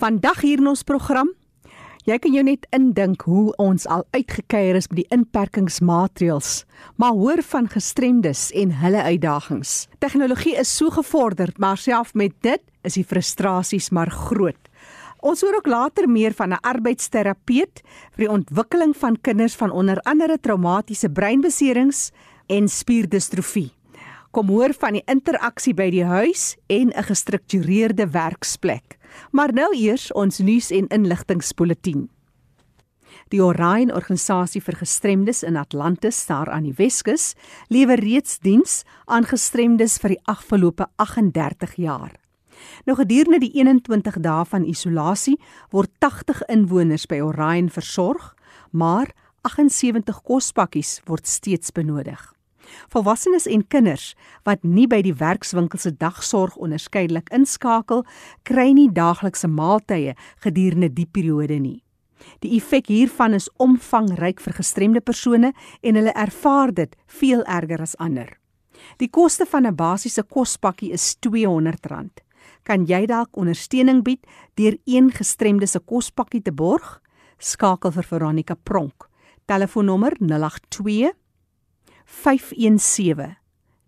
Vandag hier in ons program, jy kan jou net indink hoe ons al uitgekeier is met die inperkingsmaatreëls, maar hoor van gestremdes en hulle uitdagings. Tegnologie is so gevorderd, maar self met dit is die frustrasies maar groot. Ons hoor ook later meer van 'n arbeidsterapeut vir die ontwikkeling van kinders van onder andere traumatiese breinbeserings en spierdistrofie. Kom hoor van die interaksie by die huis en 'n gestruktureerde werksplek. Maar nou eers ons nuus en inligtingspulsatie. Die Orion organisasie vir gestremdes in Atlantis daar aan die Weskus lewer reeds diens aan gestremdes vir die afgelope 38 jaar. Nou gedurende die 21 dae van isolasie word 80 inwoners by Orion versorg, maar 78 kospakkies word steeds benodig. Volwassenes en kinders wat nie by die werkswinkel se dagsorg onderskeidelik inskakel, kry nie daaglikse maaltye gedurende die periode nie. Die effek hiervan is omvangryk vir gestremde persone en hulle ervaar dit veel erger as ander. Die koste van 'n basiese kospakkie is R200. Kan jy dalk ondersteuning bied deur een gestremde se kospakkie te borg? Skakel vir Veronica Pronk. Telefoonnommer 082 517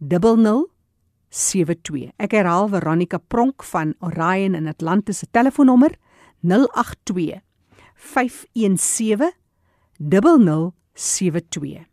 0072. Ek herhaal Veronica Pronk van Orion in Atlantis se telefoonnommer 082 517 0072.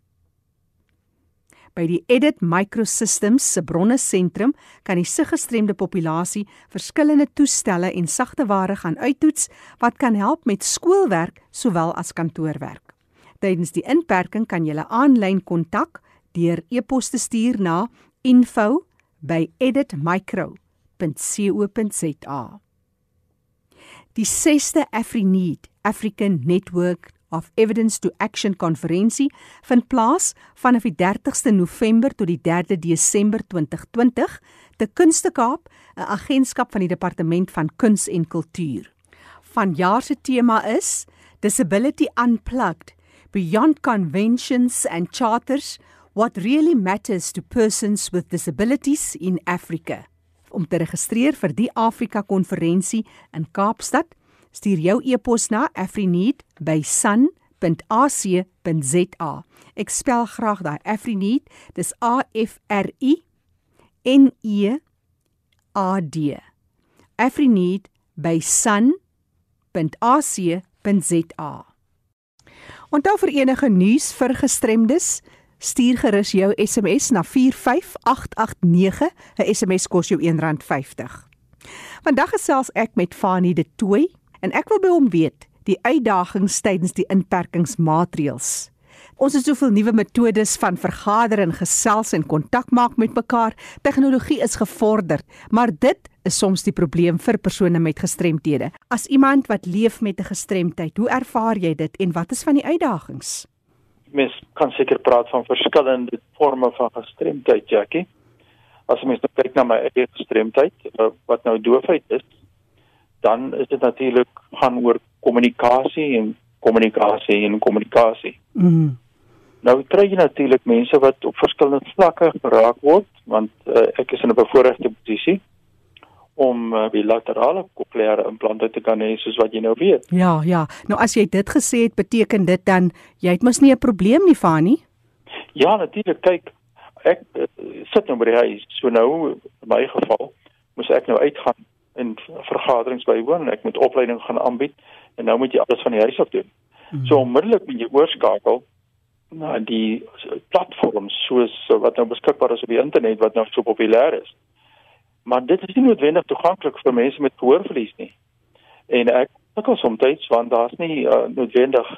By die Edit Microsystems se bronne sentrum kan die siggestremde populasie verskillende toestelle en sagteware gaan uittoets wat kan help met skoolwerk sowel as kantoorwerk. Tydens die inperking kan jy aanlyn kontak deur e-pos te stuur na info@editmicro.co.za. Die 6de AfriNeed, African Network of Evidence to Action konferensie vind plaas vanaf die 30ste November tot die 3de Desember 2020 te Kunste Kaap, 'n agentskap van die Departement van Kuns en Kultuur. Vanjaar se tema is Disability Unplugged: Beyond Conventions and Charters What really matters to persons with disabilities in Africa. Om te registreer vir die Afrika konferensie in Kaapstad, stuur jou e-pos na afrineed@sun.ac.za. Ek spel graag daai afrineed, dis A F R I N E A D. afrineed@sun.ac.za. Onthou vir enige nuus vir gestremdes Stuur gerus jou SMS na 45889. 'n SMS kos jou R1.50. Vandag gesels ek met Fanie de Tooi en ek wil by hom weet die uitdagings tydens die inperkingsmaatreëls. Ons het soveel nuwe metodes van vergader en gesels en kontak maak met mekaar. Tegnologie is gevorder, maar dit is soms die probleem vir persone met gestremthede. As iemand wat leef met 'n gestremdheid, hoe ervaar jy dit en wat is van die uitdagings? Mens kan seker praat van verskillende forme van gestremdheid, Jackie. As mens nou kyk na my eie gestremdheid eh, wat nou doofheid is, dan is dit natuurlik gaan oor kommunikasie en kommunikasie en kommunikasie. Mm. Nou kry jy natuurlik mense wat op verskillende vlakke geraak word, want uh, ek is in 'n bevoordeelde posisie om uh, bilaterale kokleaire implante te kan hê soos wat jy nou weet. Ja, ja. Nou as jy dit gesê het, beteken dit dan jy het mos nie 'n probleem nie, Fani? Ja, natuurlik. Kyk, ek uh, sit nou by die huis. So nou in my geval moes ek nou uitgaan en vergaderings bywoon en ek moet opleiding gaan aanbied en nou moet jy alles van die huis af doen. Mm -hmm. So onmiddellik moet jy oorskakel na die platforms soos wat nou beskikbaar is op die internet wat nou so populêr is maar dit is nie noodwendig toeganklik vir mense met gehoorverlies nie. En ek sukkel soms want daar's nie uh, noodwendig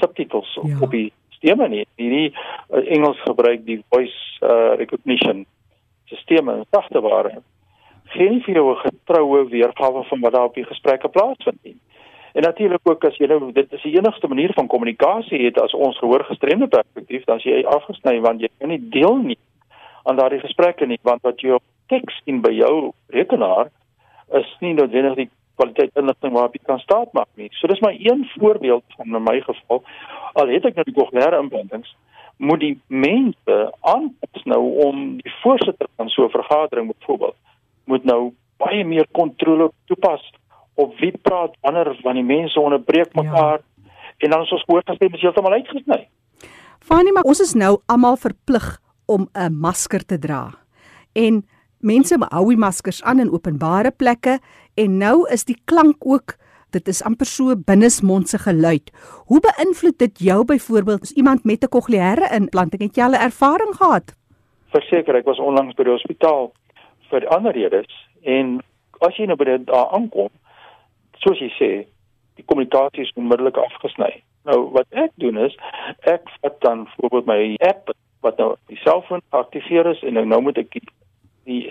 subtitels ja. op die stemme nie. Hierdie uh, Engels gebruik die voice uh, recognition sisteme en sagteware. Geen vir jou getroue weergawe van wat daar op die gesprekke plaasvind nie. En natuurlik ook as jy nou dit is die enigste manier van kommunikasie het as ons gehoorgestremde perspektief dan as jy afgesny want jy kan nie deel nie aan daardie gesprekke nie want wat jy op teks sien by jou rekenaar is nie noodwendig die kwaliteit inligting waarop jy kan staat maak nie. So dis maar een voorbeeld van in my geval al het ek nou die kognere implantings moet die mense aanpas nou om die voorsitter van so 'n vergadering byvoorbeeld moet nou baie meer kontrole toepas op wie praat wanneer van die mense onderbreek mekaar ja. en dan is ons hoorgestem is heeltemal uitgesny. Fanie, maar ons is nou almal verplig om 'n masker te dra. En mense hou die maskers aan in openbare plekke en nou is die klank ook dit is amper so binnesmondse geluid. Hoe beïnvloed dit jou byvoorbeeld as iemand met 'n kokleaire implanting het jy al ervaring gehad? Verseker, ek was onlangs by die hospitaal vir ander redes en as jy nou by dit daar aankom, soos jy sê, die kommunikasie is onmiddellik afgesny. Nou wat ek doen is ek vat dan byvoorbeeld my app wat nou die selfoon aktiveer is en nou, nou moet ek die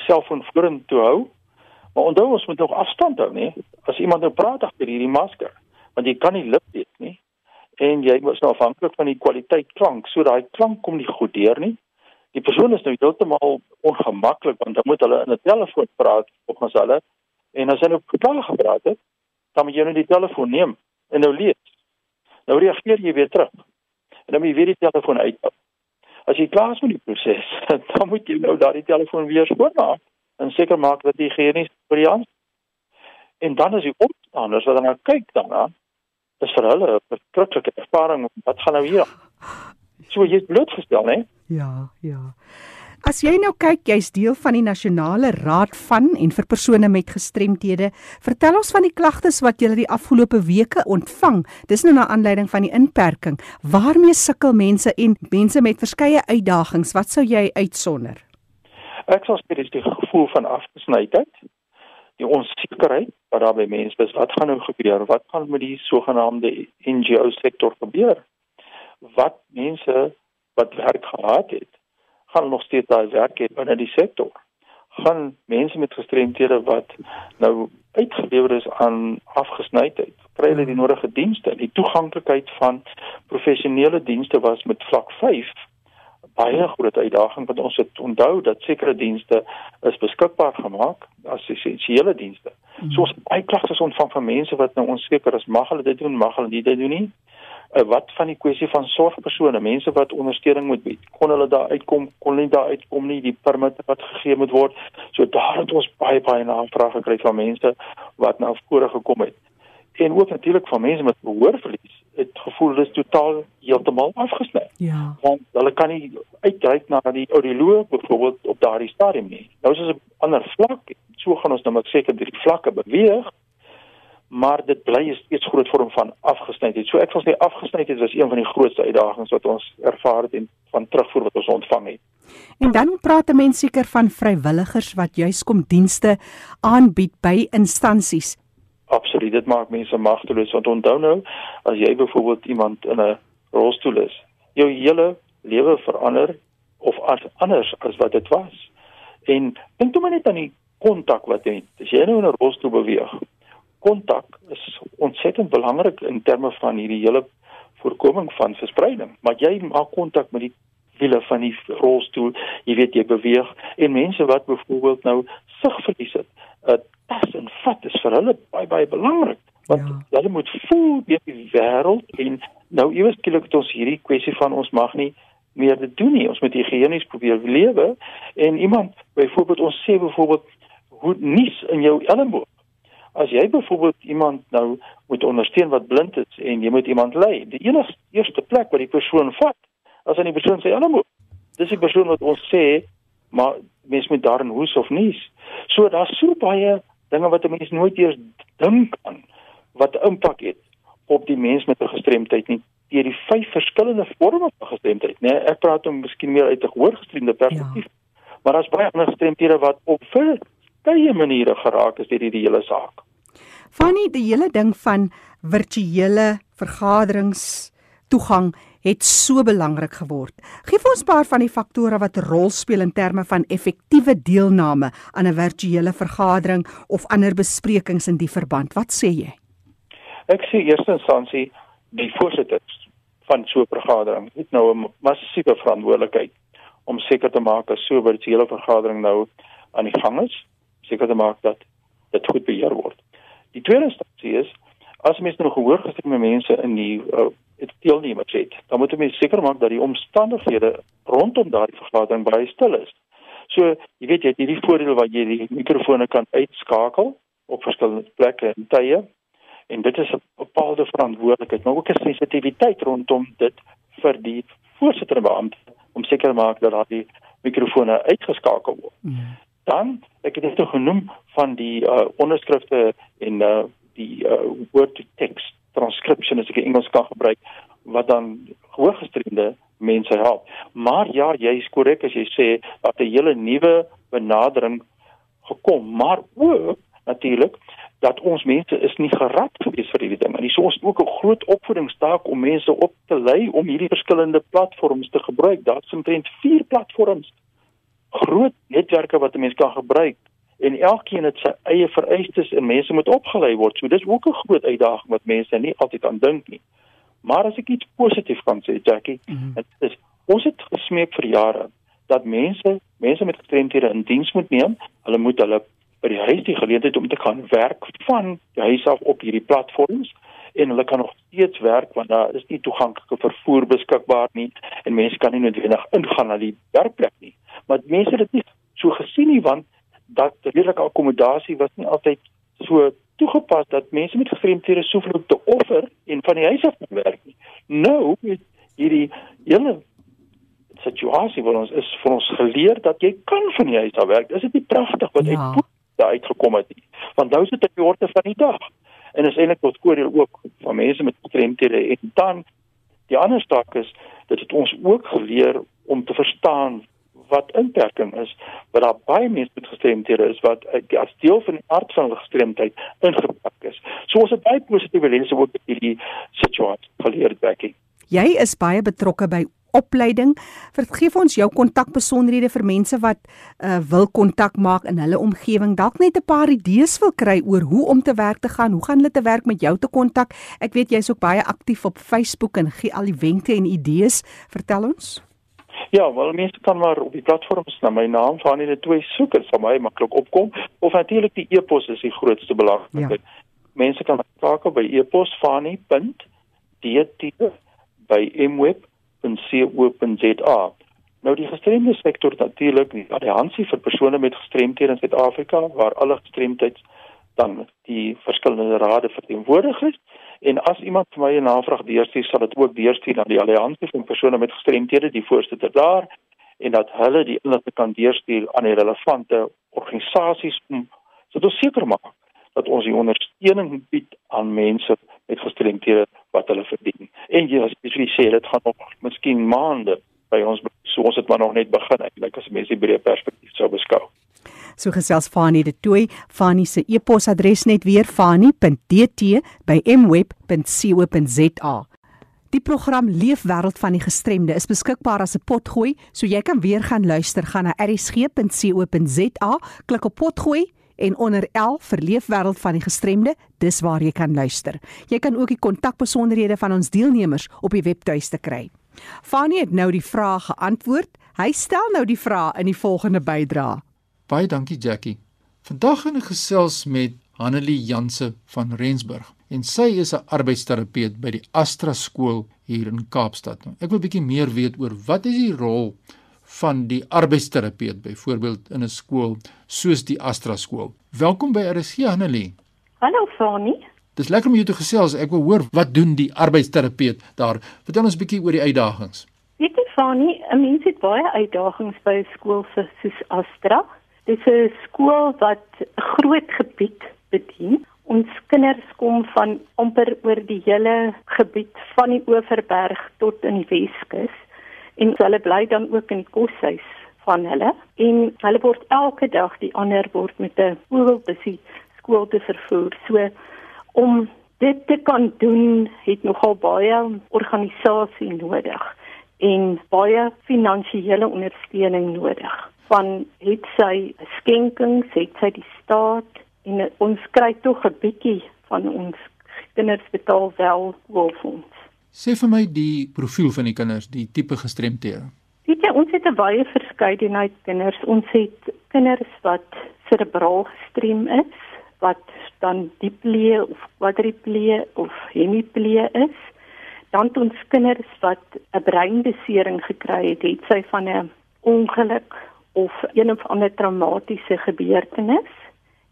selfoon vorentoe hou Maar onthou ons moet nog afstand hou, né? As iemand nou praat agter hierdie masker, want jy kan nie lip weet nie. En jy moet nou afhanklik van die kwaliteit klank, so daai klank kom nie goed deur nie. Die persoon is nou heeltemal ongemaklik want dan moet hulle in 'n telefoon praat op ons hulle en as hulle klaar gepraat het, dan moet jy nou die telefoon neem en nou lees. Nou reageer jy weer terug. En dan moet jy weer die telefoon uithaal. As jy klaar is met die proses, dan moet jy nou daardie telefoon weer skoonmaak en seker maak dat die die hand. En dan as jy opstaan, as hulle nou kyk daarna, is vir hulle 'n verskriklike ervaring. Wat gaan nou hier? So jy's blootgestel, né? Ja, ja. As jy nou kyk, jy's deel van die nasionale raad van en vir persone met gestremthede. Vertel ons van die klagtes wat jy die afgelope weke ontvang. Dis nou na aanleiding van die inperking. Waarmee sukkel mense en mense met verskeie uitdagings? Wat sou jy uitsonder? Ek sal sê dis die gevoel van afgesnydheid, die onsekerheid wat daar by mense is. Wat gaan nou gebeur? Wat gaan met die sogenaamde NGO sektor gebeur? Wat mense wat werk gehad het, gaan nog steeds daai werk hê binne die sektor. Gaan mense met gestremthede wat nou uitgelewer is aan afgesnydheid, kry hulle die nodige dienste? Die toeganklikheid van professionele dienste was met vlak 5 baie groot uitdaging want ons het onthou dat sekere dienste is beskikbaar gemaak as essensiële dienste. Mm. So ons baie klagtes ontvang van mense wat nou onseker is, mag hulle dit doen, mag hulle dit doen nie? Uh, wat van die kwessie van sorgpersone, mense wat ondersteuning moet bied. Kon hulle daar uitkom, kon hulle daar uitkom nie, die permit wat gegee moet word. So daar het ons baie baie navrae gekry van mense wat nou voor gekom het en ook natuurlik van mense met gehoorverlies het gevoel dis totaal heeltemal afgesny. Ja. Want hulle kan nie uitreik na die audioloog byvoorbeeld op daardie stadium nie. Nou is dit 'n ander vlak. So gaan ons nou maar seker die vlakke beweeg. Maar dit bly steeds groot vorm van afgesnyheid. So ek wil sê afgesnyheid was een van die grootste uitdagings wat ons ervaar het en van terugvoer wat ons ontvang het. En dan praat mense seker van vrywilligers wat juis kom dienste aanbied by instansies absoluut dit maak mense magteloos want onthou nou as jy byvoorbeeld iemand in 'n rolstoel is jou hele lewe verander of as anders as wat dit was. En dink toe maar net aan die kontak wat jy as jy nou in 'n rolstoel beweeg kontak is ontsettend belangrik in terme van hierdie hele voorkoming van verspreiding. Maar jy maak kontak met die wiele van die rolstoel jy weet jy beweeg en mense wat byvoorbeeld nou sigverlies het tas en vat is vir hulle baie baie belangrik want ja. hulle moet voel deur die wêreld en nou iewers skielik het ons hierdie kwessie van ons mag nie meer dit doen nie. Ons moet higienies probeer lewe en iemand byvoorbeeld ons sê byvoorbeeld hoe nies in jou elmboog as jy byvoorbeeld iemand nou moet ondersteun wat blind is en jy moet iemand lei die enigste eerste plek waar die persoon vat as aan die persoon sê elmboog dis die persoon wat ons sê maar mens moet daarin hoes of nies. So daar's so baie dinge wat 'n mens nooit eers dink aan wat impak het op die mens met 'n gestremdheid nie deur die vyf verskillende forme van gestremdheid nê nee, ek praat om miskien meer uit 'n gehoorgestremde perspektief ja. maar daar's baie ander gestremdhede wat op verskeie maniere geraak is deur hierdie hele saak Fanny die hele ding van virtuele vergaderings toegang het so belangrik geword. Geef ons 'n paar van die faktore wat rol speel in terme van effektiewe deelname aan 'n virtuele vergadering of ander besprekings in die verband. Wat sê jy? Ek sê eerste instansie die voorsitters van so 'n vergadering het nou 'n massiewe verantwoordelikheid om seker te maak dat so 'n virtuele vergadering nou aan die gang is, seker te maak dat dit goed beheer word. Die tweede instansie is as mens nou gehoor gestremde mense in die uh, deelnemers het, dan moet mense seker maak dat die omstandighede rondom daardie vergadering baie stil is. So, jy weet jy het hierdie voordeel waar jy die mikrofone kan uitskakel op verskillende plekke en tye en dit is 'n bepaalde verantwoordelikheid maar ook 'n sensitiwiteit rondom dit vir die voorsitter beampte om seker te maak dat daardie mikrofone uitgeskakel word. Mm. Dan ek het dit genoem van die uh, onderskrifte en uh, die uh, word to text transcription as ek Engels kan gebruik wat dan hooggestremde mense help. Maar ja, jy is korrek as jy sê dat 'n hele nuwe benadering gekom, maar ook natuurlik dat ons mense is nie gerad gewees vir hierdie ding. En dis ons ook 'n groot opvoedingstaak om mense op te lei om hierdie verskillende platforms te gebruik. Daar's omtrent 4 platforms. Groot netwerke wat 'n mens kan gebruik en elkeen het sy eie vereistes en mense moet opgelei word. So dis ook 'n groot uitdaging wat mense nie altyd aan dink nie. Maar as ek iets positief kan sê, Jackie, mm -hmm. dit is ons het gesmeek vir jare dat mense, mense met gestremthede in diens moet neem. Hulle moet hulle by die huis die geleentheid om te gaan werk van die huis af op hierdie platforms en hulle kan nog steeds werk want daar is nie toeganklike vervoer beskikbaar nie en mense kan nie noodwendig ingaan na die werkplek nie. Maar mense het dit nie so gesien nie want dat redelike akkommodasie was nie altyd so toegepas dat mense met gestremthede soveel te offer en van die huis af werk nie. Nou met hierdie hele situasie wat ons is vir ons geleer dat jy kan van die huis af werk. Is dit nie pragtig wat ja. uit daar uitgekom het nie? Want nou is dit op die orde van die dag. En is eintlik tot koordeel ook van mense met gestremthede en dan die ander stuk is dat dit ons ook geleer om te verstaan wat inperking is, wat daar baie mense met gestremthede is wat as deel van die aard van hulle gestremdheid ingepak is. So ons het baie positiewe lense ook in hierdie situasie geleer Becky. Jy is baie betrokke by opleiding. Vergeef ons jou kontakbesonderhede vir mense wat uh, wil kontak maak in hulle omgewing. Dalk net 'n paar idees wil kry oor hoe om te werk te gaan. Hoe gaan hulle te werk met jou te kontak? Ek weet jy's ook baie aktief op Facebook en gee al die wenke en idees. Vertel ons. Ja, wel mense kan maar op die platforms na my naam van in die twee soek en vir my maklik opkom of natuurlik die e-pos is die grootste belangrikheid. Ja. Mense kan skakel by e-pos fani.dt by mweb.co.za. Nou die gestremde sektor natuurlik die alliansie vir persone met gestremthede in Suid-Afrika waar alle gestremdheids dan die verskillende rade verteenwoordig is En as iemand vir my 'n navraag deurstuur, sal dit ook deurstuur na die alliansie van persone met gestremthede, die voorsitter daar, en dat hulle die inligting kan deurstuur aan die relevante organisasies om sodat ons seker maak dat ons die ondersteuning bied aan mense met gestremthede wat hulle verdien. En jy as jy sê dit gaan nog miskien maande by ons so ons het maar nog net begin eintlik as mense die breë perspektief sou beskou. So gesels Fanie de Tooi, Fanie se e-posadres net weer fanie.dt@mweb.co.za. Die program Leefwêreld van die Gestremde is beskikbaar as 'n potgooi, so jy kan weer gaan luister gaan na erisg.co.za, klik op potgooi en onder L vir Leefwêreld van die Gestremde, dis waar jy kan luister. Jy kan ook die kontakbesonderhede van ons deelnemers op die webtuiste kry. Fanie het nou die vraag geantwoord. Hy stel nou die vraag in die volgende bydrae. Baie dankie Jackie. Vandag gaan ek gesels met Hanelie Janse van Rensburg en sy is 'n arbeidsterapeut by die Astra skool hier in Kaapstad. Nou, ek wil bietjie meer weet oor wat is die rol van die arbeidsterapeut byvoorbeeld in 'n skool soos die Astra skool. Welkom by RSG Hanelie. Hallo Fani. Dis lekker om jou te gesels. Ek wil hoor wat doen die arbeidsterapeut daar. Vertel ons bietjie oor die uitdagings. Weet jy Fani, 'n mens het baie uitdagings by skool soos Astra. Dit is 'n skool wat groot gebied bedien. Ons kinders kom van amper oor die hele gebied van die Oeverberg tot in die Weskus en hulle bly dan ook in koshuis van hulle en hulle word elke dag die ander word met 'n voelbusie skool te vervoer. So om dit te kan doen het nogal baie organisasie nodig en baie finansiële ondersteuning nodig van het sy skenkings, het sy die staat en ons kry tog 'n bietjie van ons kinders betaal wel wolfonds. Sê vir my die profiel van die kinders, die tipe gestremdhede. Weet jy, ons het 'n baie verskeidenheid kinders. Ons het kinders wat cerebraal gestrem is, wat dan diplee of quadriplee of hemiplee is. Dan het ons kinders wat 'n breinbesering gekry het, het sy van 'n ongeluk of een of ander traumatiese gebeurtenis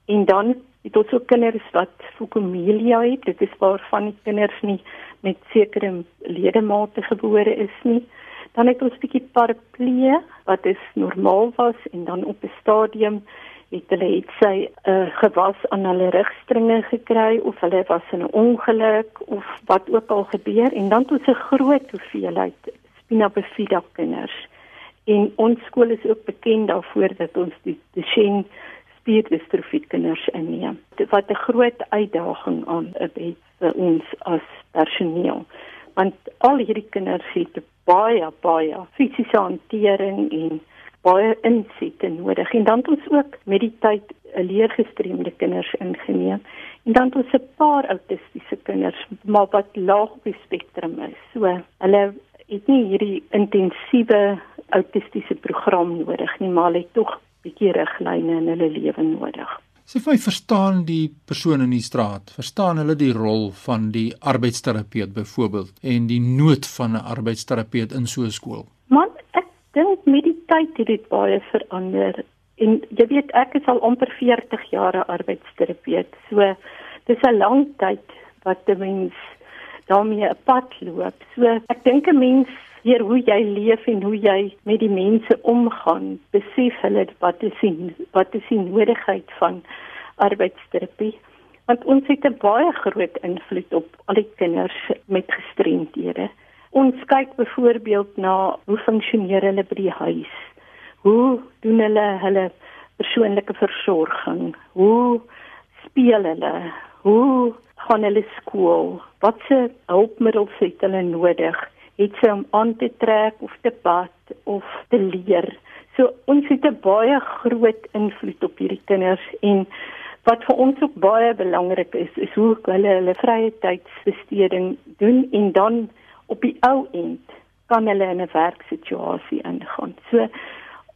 en dan Het ons ook kinders wat fokomelia het. Dit is waarvan die kinders nie met sekere ledemate gebore is nie. Dan het ons 'n bietjie paraplee wat is normaal was en dan op 'n stadium het hulle het sy uh, gewas aan hulle rugstringe gekry of hulle was in 'n ongeluk of wat ook al gebeur en dan tot 'n groot hoeveelheid spina bifida kinders. En ons skool is ook bekend daarvoor dat ons die Duchenne spierdistrofie kinders inneem. Wat 'n groot uitdaging aan het vir ons as personeel. Want al hierdie kinders het baie baie fisiese hantering en baie insette nodig en dan het ons ook met die tyd 'n leergestremde kinders ingeneem en dan het ons 'n paar autistiese kinders maar wat laag op die spektrum is. So hulle het nie hierdie intensiewe autistiese program nodig nie, maar hulle het tog 'n bietjie riglyne in hulle lewe nodig. Sê vir my, verstaan die persone in die straat, verstaan hulle die rol van die arbeidsterapeut byvoorbeeld en die nood van 'n arbeidsterapeut in so 'n skool? Man, ek dink met die tyd het dit baie verander. En jy weet ek is al amper 40 jaar 'n arbeidsterapeut. So dis 'n lang tyd wat 'n mens daarmee 'n pad loop. So ek dink 'n mens hier hoe jy leef en hoe jy met die mense omgaan, besef hulle wat is sien, wat is die nodigheid van arbeidsterapie. Want ons het 'n baie groot invloed op al die kinders met gestremdhede. Ons kyk byvoorbeeld na hoe funksioneer hulle by die huis. Hoe doen hulle hulle persoonlike versorging? Hoe speel hulle? Hoe gaan hulle skool? Watse hulpmiddels het hulle nodig? Het sy om aan te trek of te bad of te leer? So ons het 'n baie groot invloed op hierdie kinders en wat vir ons ook baie belangrik is, is hoe hulle hulle vrye tydsbesteding doen en dan op die ou end kan hulle in 'n werksituasie ingaan. So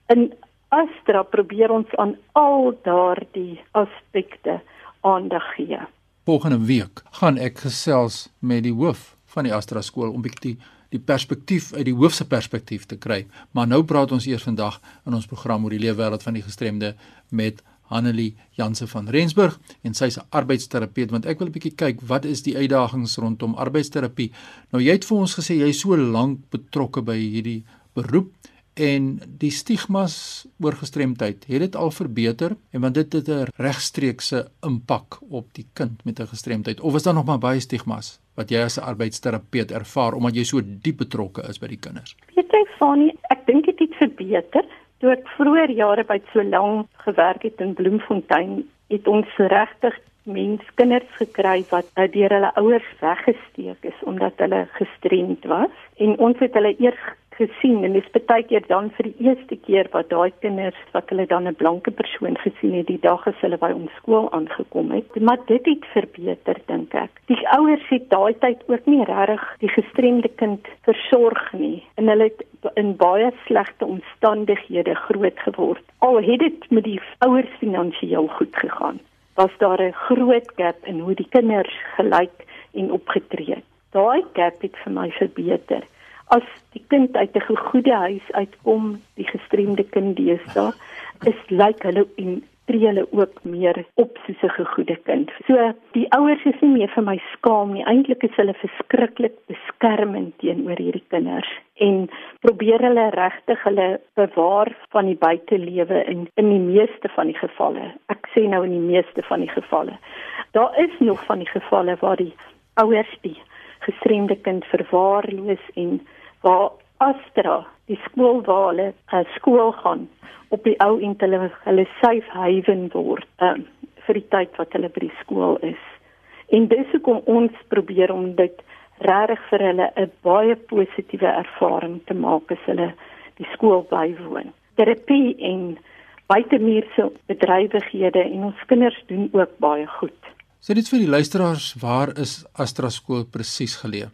in Astra probeer ons aan al daardie aspekte aandag gee. Volgende week gaan ek gesels met die hoof van die Astra skool om bietjie die perspektief uit die hoof se perspektief te kry. Maar nou praat ons eers vandag in ons program oor die leefwêreld van die gestremde met Hanelie Janse van Rensburg en sy's 'n arbeidsterapeut want ek wil 'n bietjie kyk wat is die uitdagings rondom arbeidsterapie. Nou jy het vir ons gesê jy is so lank betrokke by hierdie beroep en die stigmas oor gestremdheid, het dit al verbeter? En want dit het 'n regstreekse impak op die kind met 'n gestremdheid. Of is daar nog maar baie stigmas wat jy as 'n arbeidsterapeut ervaar omdat jy so diep betrokke is by die kinders? Weet jy Fanie, ek dink dit het verbeter. Toe ek vroeër jare by so lank gewerk het in Bloemfontein, het ons regtig mens kinders gekry wat deur hulle ouers weggesteek is omdat hulle gestremd was. En ons het hulle eers gesien en dis baie keer dan vir die eerste keer wat daai kinders wat hulle dan 'n blanke persoon gesien het die dag as hulle by ons skool aangekom het. Maar dit het verbeter dink ek. Die ouers het daai tyd ook nie regtig die gestremde kind versorg nie en hulle het in baie slegte omstandighede groot geword. Al het dit met die ouers finansiëel goed gegaan was daar 'n groot gap in hoe die kinders gelyk en opgetree het. Daai gap het vir my verbeter as die kind uit 'n goeie huis uitkom, die gestremde kind deesdae, is lyk hulle en tree hulle ook meer op soos 'n goeie kind. So die ouers is nie meer vir my skaam nie. Eintlik is hulle verskriklik beskermend teenoor hierdie kinders en probeer hulle regtig hulle bewaar van die buitelewe in in die meeste van die gevalle. Ek sê nou in die meeste van die gevalle. Daar is nog van die gevalle waar die ouers die gestremde kind verwaarloos en waar Astra die skool waar hulle uh, skool gaan op die ou en hulle hulle safe haven word um, vir die tyd wat hulle by die skool is. En dis hoekom ons probeer om dit regtig vir hulle 'n baie positiewe ervaring te maak as hulle die skool bywoon. Terapie en buitemuurse bedrywighede en ons kinders doen ook baie goed. Sê dit vir die luisteraars, waar is Astra skool presies geleë?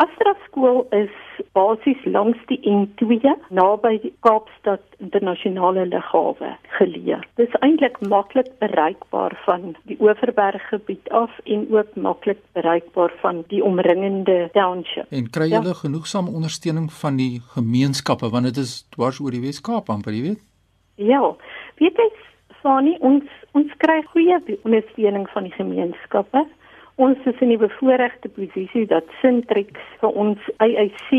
Astra skool is basies langs die N2 naby Kaapstad Internasionale Lughawe geleë. Dit is eintlik maklik bereikbaar van die Oeverberg gebied af en ook maklik bereikbaar van die omringende township. En kry julle ja. genoegsame ondersteuning van die gemeenskappe want dit is dwars oor die Wes-Kaap amper, jy weet? Ja, weet jy Fani, ons ons kry goeie ondersteuning van die gemeenskappe. Ons is in die bevoordeelde posisie dat Sintrix vir ons AIC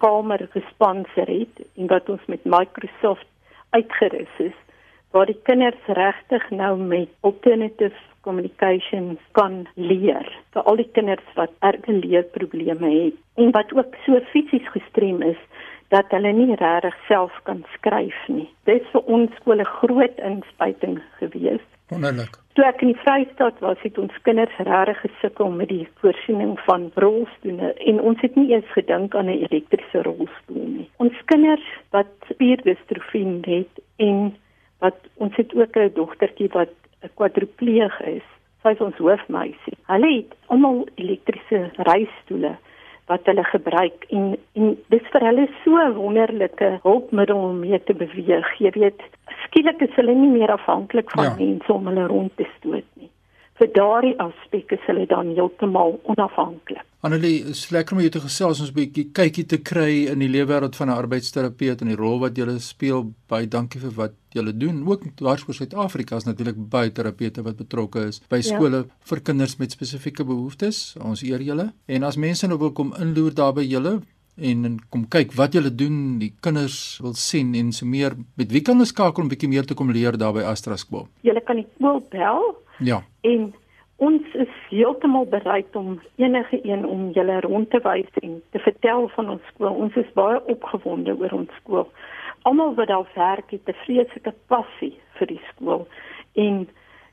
kamer gesponsor het en dat ons met Microsoft uitgerus is waar die kinders regtig nou met alternative communications kan leer vir al die kinders wat erge leerprobleme het en wat ook so fisies gestrem is dat hulle nie regtig self kan skryf nie. Dit is vir ons skole groot inspuiting gewees. Wonderlik. Toe ek in die Vrystaat was, het ons kinders regtig gesukkel met die voorsiening van rolstoele en ons het nie eens gedink aan 'n elektriese rolstoel nie. Ons kinders wat spierdistrofie het en wat ons het ook 'n dogtertjie wat 'n kwadripleeg is. Sy is ons hoofmeisie. Hulle het almal elektriese reistoele wat hulle gebruik en en dis vir hulle so 'n wonderlike hulpmiddel om mee te beweeg. Jy weet, skielik is hulle nie meer afhanklik van ja. mense om hulle rond te stoot nie. Vir daardie aspek is hulle dan heeltemal onafhanklik. Annelie, is lekker om jou te gesels ons 'n bietjie kykie te kry in die lewenswêreld van 'n arbeidsterapeut en die rol wat jy speel. Baie dankie vir wat jy doen. Ook daarvoor Suid-Afrika is natuurlik baie terapeute wat betrokke is by ja. skole ja. vir kinders met spesifieke behoeftes. Ons eer julle. En as mense nou wil kom inloer daar by julle en kom kyk wat julle doen, die kinders wil sien en so meer, met wie kan hulle skakel om bietjie meer te kom leer daar by Astra skool? Julle kan die skool bel. Ja. En Ons is heeltemal bereid om enige een om julle rond te wys en te vertel van ons skool. Ons is baie opgewonde oor ons skool. Almal wat daar werk het 'n vreeslike passie vir die skool en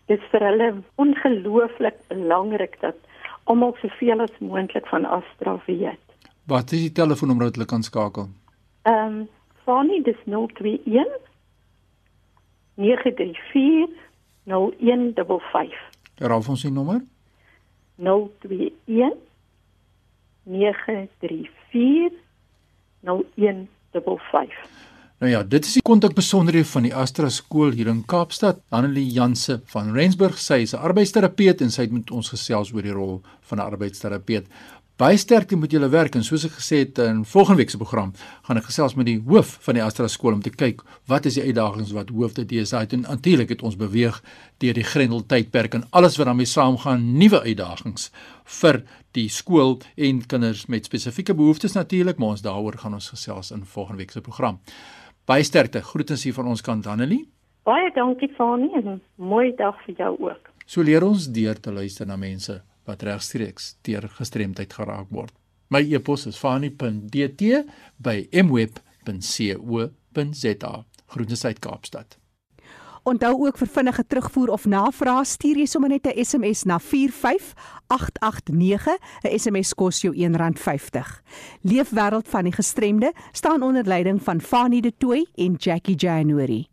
dit is vir hulle ongelooflik belangrik dat almal soveel as moontlik van Astra weet. Wat is die telefoonnommer wat hulle kan skakel? Ehm um, Fanny dis 021 934 0155 Herhaal ons die nommer? 021 934 0155. Nou ja, dit is die kontakbesonderhede van die Astra skool hier in Kaapstad. Annelie Janse van Rensburg, sy is 'n arbeidsterapeut en sy het met ons gesels oor die rol van 'n arbeidsterapeut baie sterkte met julle werk en soos ek gesê het in volgende week se program gaan ek gesels met die hoof van die Astra skool om te kyk wat is die uitdagings wat hoofde DSA het en natuurlik het ons beweeg deur die Grendel tydperk en alles wat daarmee saamgaan nuwe uitdagings vir die skool en kinders met spesifieke behoeftes natuurlik maar ons daaroor gaan ons gesels in volgende week se program. Baie sterkte groetens hier van ons kant Annelie. Baie dankie Fanie en mooi dag vir jou ook. So leer ons deur te luister na mense wat regstreeks deur gestremdheid geraak word. My e-pos is fani.dt@mweb.co.za. Groete uit Kaapstad. Onthou ook vir vinnige terugvoer of navrae stuur jy sommer net 'n SMS na 45889. 'n SMS kos jou R1.50. Leefwêreld van die gestremde staan onder leiding van Fanie De Tooy en Jackie January.